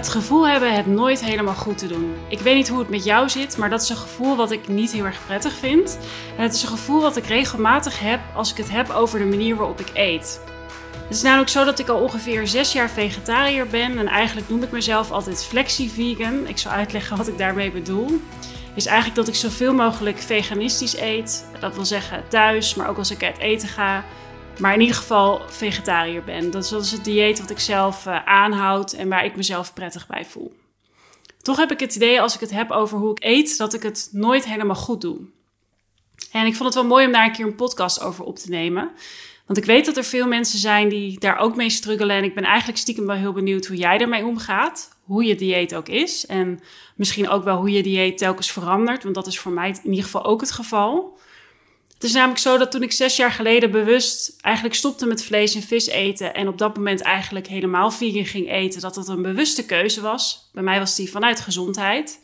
Het gevoel hebben het nooit helemaal goed te doen. Ik weet niet hoe het met jou zit, maar dat is een gevoel wat ik niet heel erg prettig vind. Het is een gevoel wat ik regelmatig heb als ik het heb over de manier waarop ik eet. Het is namelijk zo dat ik al ongeveer zes jaar vegetariër ben en eigenlijk noem ik mezelf altijd flexi-vegan. Ik zal uitleggen wat ik daarmee bedoel. Is eigenlijk dat ik zoveel mogelijk veganistisch eet. Dat wil zeggen thuis, maar ook als ik uit eten ga. Maar in ieder geval vegetariër ben. Dat is het dieet wat ik zelf uh, aanhoud en waar ik mezelf prettig bij voel. Toch heb ik het idee als ik het heb over hoe ik eet, dat ik het nooit helemaal goed doe. En ik vond het wel mooi om daar een keer een podcast over op te nemen. Want ik weet dat er veel mensen zijn die daar ook mee struggelen. En ik ben eigenlijk stiekem wel heel benieuwd hoe jij ermee omgaat. Hoe je dieet ook is. En misschien ook wel hoe je dieet telkens verandert. Want dat is voor mij in ieder geval ook het geval. Het is namelijk zo dat toen ik zes jaar geleden bewust eigenlijk stopte met vlees en vis eten en op dat moment eigenlijk helemaal vegan ging eten, dat dat een bewuste keuze was. Bij mij was die vanuit gezondheid.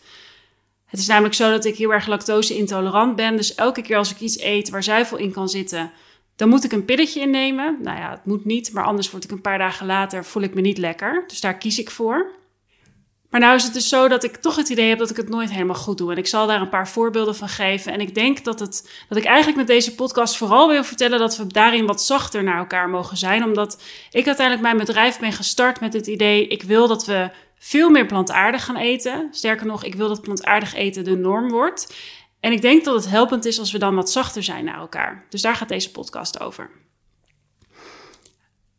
Het is namelijk zo dat ik heel erg lactose intolerant ben, dus elke keer als ik iets eet waar zuivel in kan zitten, dan moet ik een pilletje innemen. Nou ja, het moet niet, maar anders word ik een paar dagen later voel ik me niet lekker. Dus daar kies ik voor. Maar nou is het dus zo dat ik toch het idee heb dat ik het nooit helemaal goed doe. En ik zal daar een paar voorbeelden van geven. En ik denk dat, het, dat ik eigenlijk met deze podcast vooral wil vertellen dat we daarin wat zachter naar elkaar mogen zijn. Omdat ik uiteindelijk mijn bedrijf ben gestart met het idee, ik wil dat we veel meer plantaardig gaan eten. Sterker nog, ik wil dat plantaardig eten de norm wordt. En ik denk dat het helpend is als we dan wat zachter zijn naar elkaar. Dus daar gaat deze podcast over.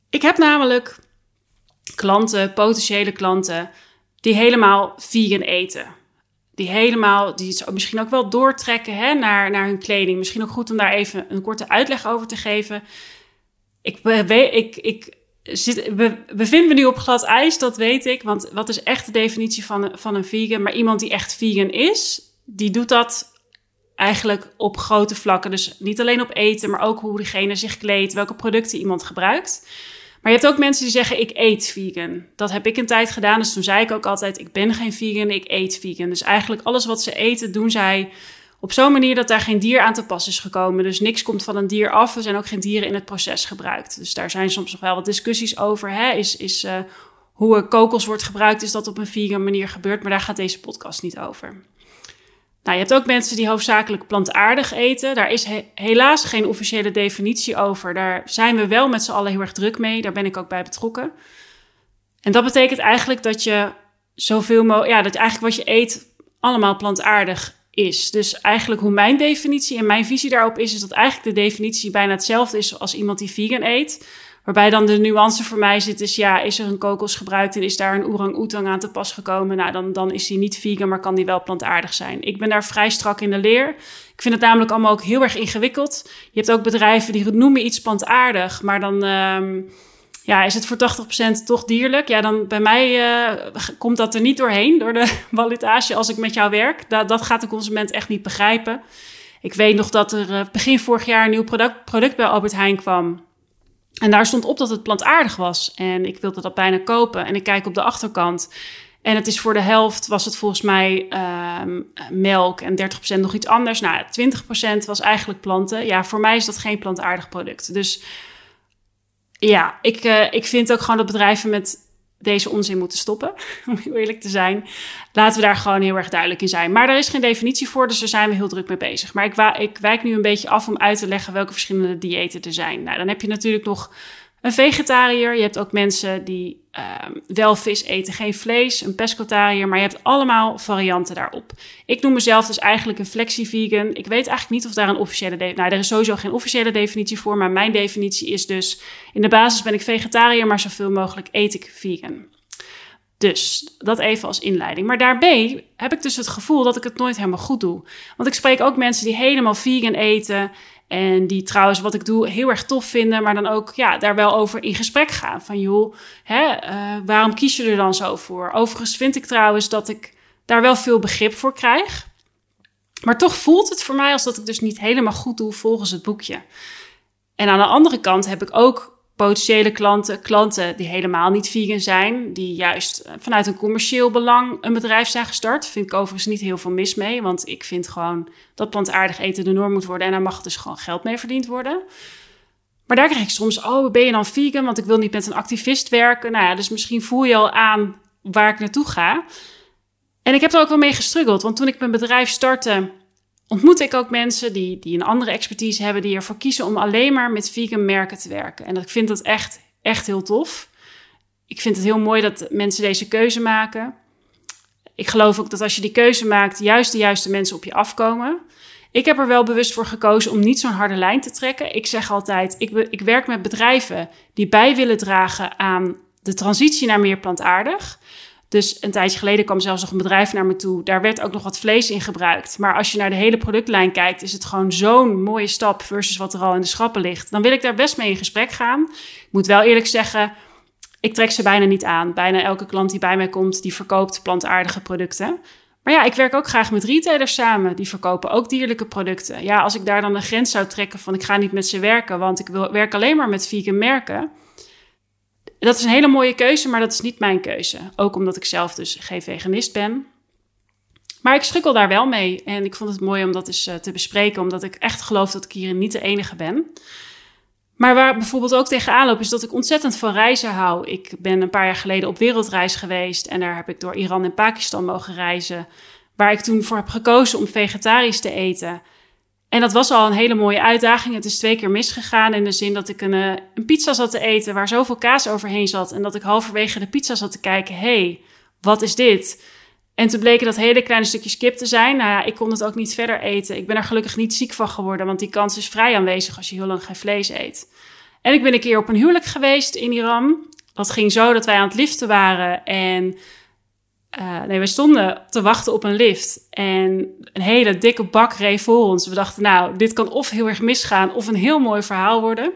Ik heb namelijk klanten, potentiële klanten die helemaal vegan eten. Die helemaal, die misschien ook wel doortrekken hè, naar, naar hun kleding. Misschien ook goed om daar even een korte uitleg over te geven. Ik, ik, ik zit, bevind me nu op glad ijs, dat weet ik. Want wat is echt de definitie van, van een vegan? Maar iemand die echt vegan is, die doet dat eigenlijk op grote vlakken. Dus niet alleen op eten, maar ook hoe diegene zich kleedt, welke producten iemand gebruikt. Maar je hebt ook mensen die zeggen: Ik eet vegan. Dat heb ik een tijd gedaan. Dus toen zei ik ook altijd: Ik ben geen vegan, ik eet vegan. Dus eigenlijk alles wat ze eten, doen zij op zo'n manier dat daar geen dier aan te pas is gekomen. Dus niks komt van een dier af. Er zijn ook geen dieren in het proces gebruikt. Dus daar zijn soms nog wel wat discussies over. Hè? Is, is uh, hoe kokos wordt gebruikt, is dat op een vegan manier gebeurd? Maar daar gaat deze podcast niet over. Nou, je hebt ook mensen die hoofdzakelijk plantaardig eten. Daar is helaas geen officiële definitie over. Daar zijn we wel met z'n allen heel erg druk mee. Daar ben ik ook bij betrokken. En dat betekent eigenlijk dat je zoveel mogelijk, ja, dat eigenlijk wat je eet allemaal plantaardig is. Dus eigenlijk hoe mijn definitie en mijn visie daarop is, is dat eigenlijk de definitie bijna hetzelfde is als iemand die vegan eet. Waarbij dan de nuance voor mij zit is, ja, is er een kokos gebruikt en is daar een orang-oetang aan te pas gekomen? Nou, dan, dan is die niet vegan, maar kan die wel plantaardig zijn. Ik ben daar vrij strak in de leer. Ik vind het namelijk allemaal ook heel erg ingewikkeld. Je hebt ook bedrijven die noemen iets plantaardig, maar dan... Um, ja, is het voor 80% toch dierlijk? Ja, dan bij mij uh, komt dat er niet doorheen, door de valutage als ik met jou werk. Dat, dat gaat de consument echt niet begrijpen. Ik weet nog dat er uh, begin vorig jaar een nieuw product, product bij Albert Heijn kwam. En daar stond op dat het plantaardig was. En ik wilde dat bijna kopen. En ik kijk op de achterkant. En het is voor de helft, was het volgens mij uh, melk en 30% nog iets anders. Nou, 20% was eigenlijk planten. Ja, voor mij is dat geen plantaardig product. Dus ja, ik, uh, ik vind ook gewoon dat bedrijven met deze onzin moeten stoppen, om eerlijk te zijn. Laten we daar gewoon heel erg duidelijk in zijn. Maar er is geen definitie voor, dus daar zijn we heel druk mee bezig. Maar ik, ik wijk nu een beetje af om uit te leggen welke verschillende diëten er zijn. Nou, dan heb je natuurlijk nog een vegetariër. Je hebt ook mensen die uh, wel vis eten, geen vlees. Een pescotariër. Maar je hebt allemaal varianten daarop. Ik noem mezelf dus eigenlijk een flexi-vegan. Ik weet eigenlijk niet of daar een officiële... definitie... Nou, er is sowieso geen officiële definitie voor. Maar mijn definitie is dus... In de basis ben ik vegetariër, maar zoveel mogelijk eet ik vegan. Dus dat even als inleiding. Maar daarbij heb ik dus het gevoel dat ik het nooit helemaal goed doe. Want ik spreek ook mensen die helemaal vegan eten en die trouwens, wat ik doe, heel erg tof vinden, maar dan ook ja, daar wel over in gesprek gaan. Van joh, hè, uh, waarom kies je er dan zo voor? Overigens vind ik trouwens dat ik daar wel veel begrip voor krijg. Maar toch voelt het voor mij als dat ik dus niet helemaal goed doe volgens het boekje. En aan de andere kant heb ik ook potentiële klanten, klanten die helemaal niet vegan zijn, die juist eh, vanuit een commercieel belang een bedrijf zijn gestart. Vind ik overigens niet heel veel mis mee, want ik vind gewoon dat plantaardig eten de norm moet worden en daar mag dus gewoon geld mee verdiend worden. Maar daar krijg ik soms, oh, ben je dan vegan? Want ik wil niet met een activist werken. Nou ja, dus misschien voel je al aan waar ik naartoe ga. En ik heb er ook wel mee gestruggeld, want toen ik mijn bedrijf startte, ontmoette ik ook mensen die, die een andere expertise hebben, die ervoor kiezen om alleen maar met vegan merken te werken. En ik vind dat echt, echt heel tof. Ik vind het heel mooi dat mensen deze keuze maken. Ik geloof ook dat als je die keuze maakt, juist de juiste mensen op je afkomen. Ik heb er wel bewust voor gekozen om niet zo'n harde lijn te trekken. Ik zeg altijd, ik, ik werk met bedrijven die bij willen dragen aan de transitie naar meer plantaardig. Dus een tijdje geleden kwam zelfs nog een bedrijf naar me toe. Daar werd ook nog wat vlees in gebruikt. Maar als je naar de hele productlijn kijkt, is het gewoon zo'n mooie stap versus wat er al in de schappen ligt. Dan wil ik daar best mee in gesprek gaan. Ik moet wel eerlijk zeggen, ik trek ze bijna niet aan. Bijna elke klant die bij mij komt, die verkoopt plantaardige producten. Maar ja, ik werk ook graag met retailers samen. Die verkopen ook dierlijke producten. Ja, als ik daar dan een grens zou trekken van ik ga niet met ze werken, want ik wil, werk alleen maar met vegan merken. Dat is een hele mooie keuze, maar dat is niet mijn keuze. Ook omdat ik zelf dus geen veganist ben. Maar ik schukkel daar wel mee. En ik vond het mooi om dat eens eh, te bespreken, omdat ik echt geloof dat ik hier niet de enige ben. Maar waar bijvoorbeeld ook tegenaan loop, is dat ik ontzettend van reizen hou. Ik ben een paar jaar geleden op wereldreis geweest en daar heb ik door Iran en Pakistan mogen reizen. Waar ik toen voor heb gekozen om vegetarisch te eten. En dat was al een hele mooie uitdaging. Het is twee keer misgegaan in de zin dat ik een, eh, een pizza zat te eten waar zoveel kaas overheen zat. En dat ik halverwege de pizza zat te kijken: hey, wat is dit? En toen bleken dat hele kleine stukjes kip te zijn. Nou ja, ik kon het ook niet verder eten. Ik ben er gelukkig niet ziek van geworden, want die kans is vrij aanwezig als je heel lang geen vlees eet. En ik ben een keer op een huwelijk geweest in Iran. Dat ging zo dat wij aan het liften waren en uh, nee, we stonden te wachten op een lift en een hele dikke bak reed voor ons. We dachten, nou, dit kan of heel erg misgaan of een heel mooi verhaal worden.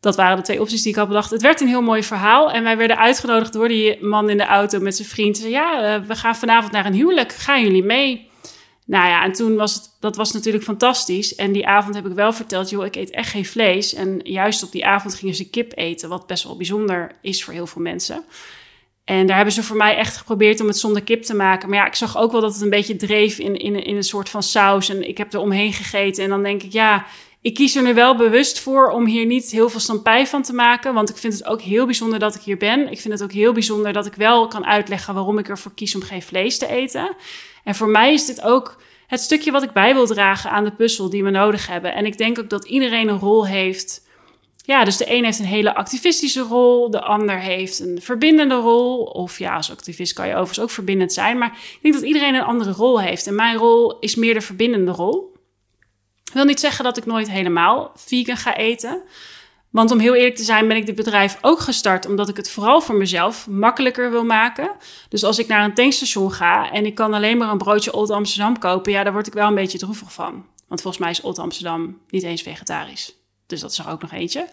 Dat waren de twee opties die ik had bedacht. Het werd een heel mooi verhaal en wij werden uitgenodigd door die man in de auto met zijn vriend. Ja, uh, we gaan vanavond naar een huwelijk. Gaan jullie mee? Nou ja, en toen was het, dat was natuurlijk fantastisch. En die avond heb ik wel verteld, joh, ik eet echt geen vlees. En juist op die avond gingen ze kip eten, wat best wel bijzonder is voor heel veel mensen. En daar hebben ze voor mij echt geprobeerd om het zonder kip te maken. Maar ja, ik zag ook wel dat het een beetje dreef in, in, in een soort van saus. En ik heb er omheen gegeten. En dan denk ik, ja, ik kies er nu wel bewust voor om hier niet heel veel stampij van te maken. Want ik vind het ook heel bijzonder dat ik hier ben. Ik vind het ook heel bijzonder dat ik wel kan uitleggen waarom ik ervoor kies om geen vlees te eten. En voor mij is dit ook het stukje wat ik bij wil dragen aan de puzzel die we nodig hebben. En ik denk ook dat iedereen een rol heeft ja, dus de een heeft een hele activistische rol, de ander heeft een verbindende rol. Of ja, als activist kan je overigens ook verbindend zijn. Maar ik denk dat iedereen een andere rol heeft. En mijn rol is meer de verbindende rol. Ik wil niet zeggen dat ik nooit helemaal vegan ga eten. Want om heel eerlijk te zijn, ben ik dit bedrijf ook gestart omdat ik het vooral voor mezelf makkelijker wil maken. Dus als ik naar een tankstation ga en ik kan alleen maar een broodje Old Amsterdam kopen, ja, daar word ik wel een beetje droevig van. Want volgens mij is Old Amsterdam niet eens vegetarisch. Dus dat is er ook nog eentje.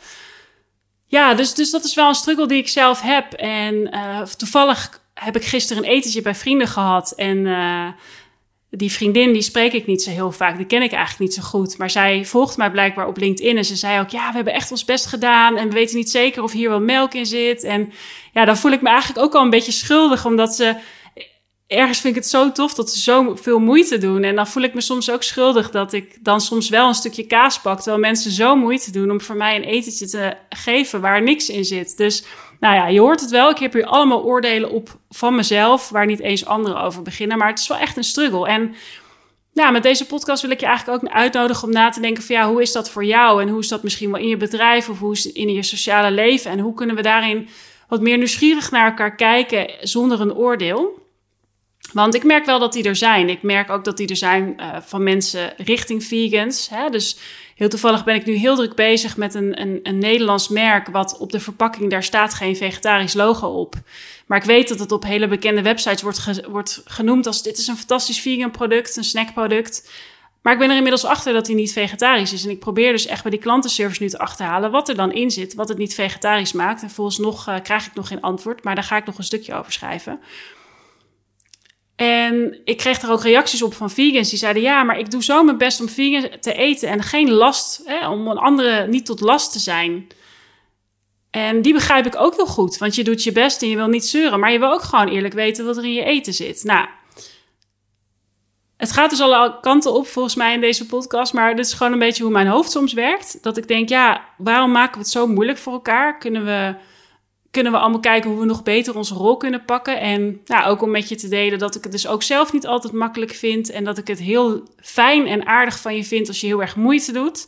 Ja, dus, dus dat is wel een struggle die ik zelf heb. En uh, toevallig heb ik gisteren een etentje bij vrienden gehad. En uh, die vriendin, die spreek ik niet zo heel vaak. Die ken ik eigenlijk niet zo goed. Maar zij volgt mij blijkbaar op LinkedIn. En ze zei ook, ja, we hebben echt ons best gedaan. En we weten niet zeker of hier wel melk in zit. En ja, dan voel ik me eigenlijk ook al een beetje schuldig. Omdat ze ergens vind ik het zo tof dat ze zo veel moeite doen. En dan voel ik me soms ook schuldig dat ik dan soms wel een stukje kaas pak. Terwijl mensen zo moeite doen om voor mij een etentje te geven waar niks in zit. Dus nou ja, je hoort het wel. Ik heb hier allemaal oordelen op van mezelf, waar niet eens anderen over beginnen. Maar het is wel echt een struggle. En nou, met deze podcast wil ik je eigenlijk ook uitnodigen om na te denken van ja, hoe is dat voor jou? En hoe is dat misschien wel in je bedrijf of hoe is het in je sociale leven? En hoe kunnen we daarin wat meer nieuwsgierig naar elkaar kijken zonder een oordeel? Want ik merk wel dat die er zijn. Ik merk ook dat die er zijn uh, van mensen richting vegans. Hè? Dus heel toevallig ben ik nu heel druk bezig met een, een, een Nederlands merk. Wat op de verpakking, daar staat geen vegetarisch logo op. Maar ik weet dat het op hele bekende websites wordt, wordt genoemd als dit is een fantastisch vegan product, een snackproduct. Maar ik ben er inmiddels achter dat hij niet vegetarisch is. En ik probeer dus echt bij die klantenservice nu te achterhalen wat er dan in zit, wat het niet vegetarisch maakt. En volgens nog uh, krijg ik nog geen antwoord, maar daar ga ik nog een stukje over schrijven. En ik kreeg er ook reacties op van vegans. Die zeiden: Ja, maar ik doe zo mijn best om vegan te eten en geen last, hè, om een andere niet tot last te zijn. En die begrijp ik ook heel goed, want je doet je best en je wil niet zeuren, maar je wil ook gewoon eerlijk weten wat er in je eten zit. Nou, het gaat dus alle kanten op volgens mij in deze podcast, maar dit is gewoon een beetje hoe mijn hoofd soms werkt. Dat ik denk: Ja, waarom maken we het zo moeilijk voor elkaar? Kunnen we kunnen we allemaal kijken hoe we nog beter onze rol kunnen pakken. En nou, ook om met je te delen dat ik het dus ook zelf niet altijd makkelijk vind. En dat ik het heel fijn en aardig van je vind als je heel erg moeite doet.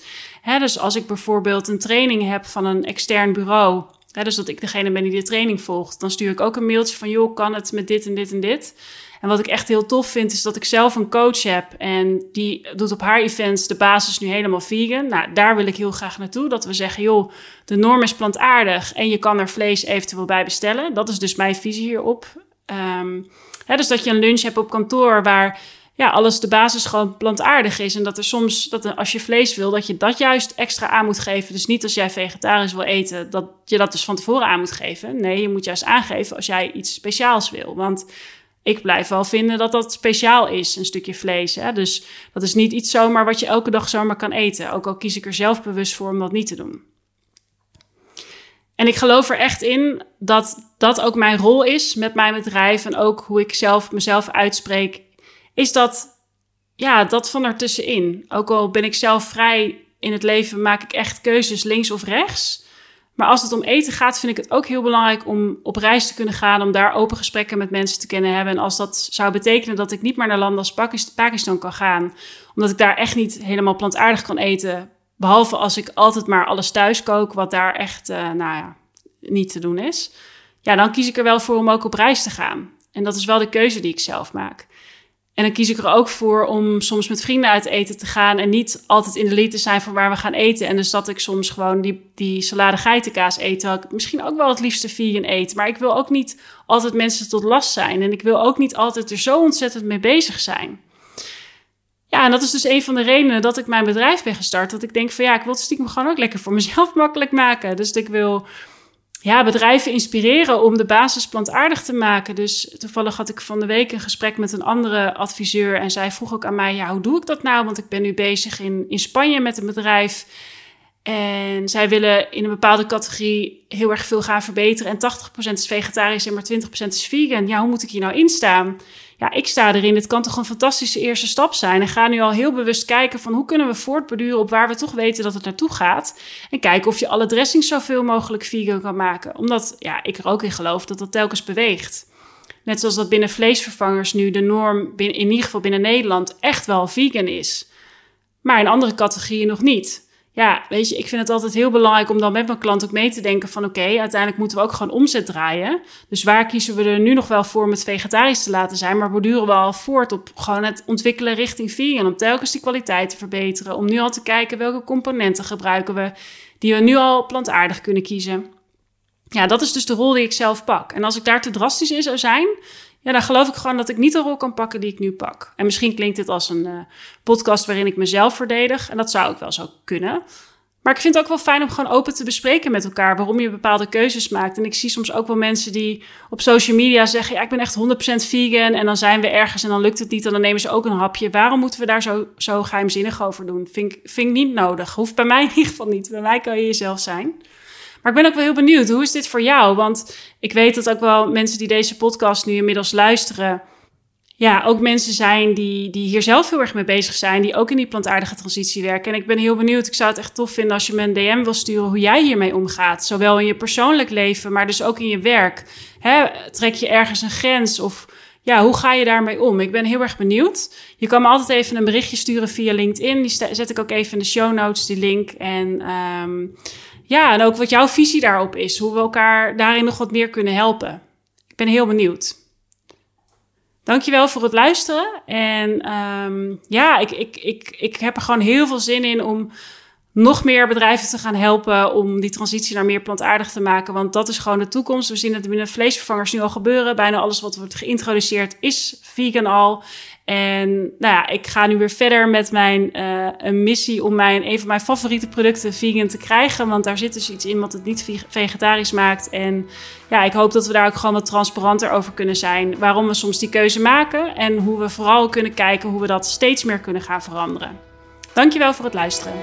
Dus als ik bijvoorbeeld een training heb van een extern bureau. Hè, dus dat ik degene ben die de training volgt. Dan stuur ik ook een mailtje van joh, kan het met dit en dit en dit. En wat ik echt heel tof vind, is dat ik zelf een coach heb. En die doet op haar events de basis nu helemaal vegan. Nou, daar wil ik heel graag naartoe. Dat we zeggen, joh, de norm is plantaardig. En je kan er vlees eventueel bij bestellen. Dat is dus mijn visie hierop. Um, hè, dus dat je een lunch hebt op kantoor waar ja, alles de basis gewoon plantaardig is. En dat er soms, dat als je vlees wil, dat je dat juist extra aan moet geven. Dus niet als jij vegetarisch wil eten, dat je dat dus van tevoren aan moet geven. Nee, je moet juist aangeven als jij iets speciaals wil. Want ik blijf wel vinden dat dat speciaal is, een stukje vlees. Hè? Dus dat is niet iets zomaar wat je elke dag zomaar kan eten. Ook al kies ik er zelf bewust voor om dat niet te doen. En ik geloof er echt in dat dat ook mijn rol is met mijn bedrijf en ook hoe ik zelf mezelf uitspreek, is dat, ja, dat van ertussenin. Ook al ben ik zelf vrij in het leven, maak ik echt keuzes links of rechts. Maar als het om eten gaat, vind ik het ook heel belangrijk om op reis te kunnen gaan, om daar open gesprekken met mensen te kunnen hebben. En als dat zou betekenen dat ik niet meer naar landen als Pakistan kan gaan, omdat ik daar echt niet helemaal plantaardig kan eten, behalve als ik altijd maar alles thuis kook, wat daar echt, uh, nou ja, niet te doen is. Ja, dan kies ik er wel voor om ook op reis te gaan. En dat is wel de keuze die ik zelf maak. En dan kies ik er ook voor om soms met vrienden uit eten te gaan en niet altijd in de lead te zijn van waar we gaan eten. En dus dat ik soms gewoon die, die salade geitenkaas eet, ik misschien ook wel het liefste vegan eten. Maar ik wil ook niet altijd mensen tot last zijn. En ik wil ook niet altijd er zo ontzettend mee bezig zijn. Ja, en dat is dus een van de redenen dat ik mijn bedrijf ben gestart. Dat ik denk van ja, ik wil het stiekem gewoon ook lekker voor mezelf makkelijk maken. Dus ik wil ja, bedrijven inspireren om de basis plantaardig te maken. Dus toevallig had ik van de week een gesprek met een andere adviseur. En zij vroeg ook aan mij: ja, hoe doe ik dat nou? Want ik ben nu bezig in, in Spanje met een bedrijf. En zij willen in een bepaalde categorie heel erg veel gaan verbeteren. En 80% is vegetarisch en maar 20% is vegan. Ja, hoe moet ik hier nou in staan? Ja, ik sta erin. Het kan toch een fantastische eerste stap zijn. En ga nu al heel bewust kijken van hoe kunnen we voortborduren op waar we toch weten dat het naartoe gaat. En kijken of je alle dressings zoveel mogelijk vegan kan maken. Omdat ja, ik er ook in geloof dat dat telkens beweegt. Net zoals dat binnen vleesvervangers nu de norm, in ieder geval binnen Nederland, echt wel vegan is. Maar in andere categorieën nog niet ja, weet je, ik vind het altijd heel belangrijk om dan met mijn klant ook mee te denken van oké, uiteindelijk moeten we ook gewoon omzet draaien. Dus waar kiezen we er nu nog wel voor om het vegetarisch te laten zijn, maar borduren we al voort op gewoon het ontwikkelen richting vegan, om telkens die kwaliteit te verbeteren, om nu al te kijken welke componenten gebruiken we die we nu al plantaardig kunnen kiezen. Ja, dat is dus de rol die ik zelf pak. En als ik daar te drastisch in zou zijn, ja, dan geloof ik gewoon dat ik niet de rol kan pakken die ik nu pak. En misschien klinkt dit als een uh, podcast waarin ik mezelf verdedig. En dat zou ook wel zo kunnen. Maar ik vind het ook wel fijn om gewoon open te bespreken met elkaar waarom je bepaalde keuzes maakt. En ik zie soms ook wel mensen die op social media zeggen: Ja, ik ben echt 100% vegan. En dan zijn we ergens en dan lukt het niet. En dan nemen ze ook een hapje. Waarom moeten we daar zo, zo geheimzinnig over doen? Vind, vind ik niet nodig. Hoeft bij mij in ieder geval niet. Bij mij kan je jezelf zijn. Maar ik ben ook wel heel benieuwd, hoe is dit voor jou? Want ik weet dat ook wel mensen die deze podcast nu inmiddels luisteren, ja, ook mensen zijn die, die hier zelf heel erg mee bezig zijn, die ook in die plantaardige transitie werken. En ik ben heel benieuwd, ik zou het echt tof vinden als je me een DM wil sturen hoe jij hiermee omgaat. Zowel in je persoonlijk leven, maar dus ook in je werk. Trek je ergens een grens of ja, hoe ga je daarmee om? Ik ben heel erg benieuwd. Je kan me altijd even een berichtje sturen via LinkedIn. Die zet ik ook even in de show notes, die link. En um, ja, en ook wat jouw visie daarop is. Hoe we elkaar daarin nog wat meer kunnen helpen. Ik ben heel benieuwd. Dankjewel voor het luisteren. En um, ja, ik, ik, ik, ik heb er gewoon heel veel zin in om nog meer bedrijven te gaan helpen om die transitie naar meer plantaardig te maken. Want dat is gewoon de toekomst. We zien het binnen vleesvervangers nu al gebeuren. Bijna alles wat wordt geïntroduceerd is vegan al. En nou ja, ik ga nu weer verder met mijn uh, een missie om mijn, een van mijn favoriete producten vegan te krijgen. Want daar zit dus iets in wat het niet vegetarisch maakt. En ja, ik hoop dat we daar ook gewoon wat transparanter over kunnen zijn. Waarom we soms die keuze maken. En hoe we vooral kunnen kijken hoe we dat steeds meer kunnen gaan veranderen. Dankjewel voor het luisteren.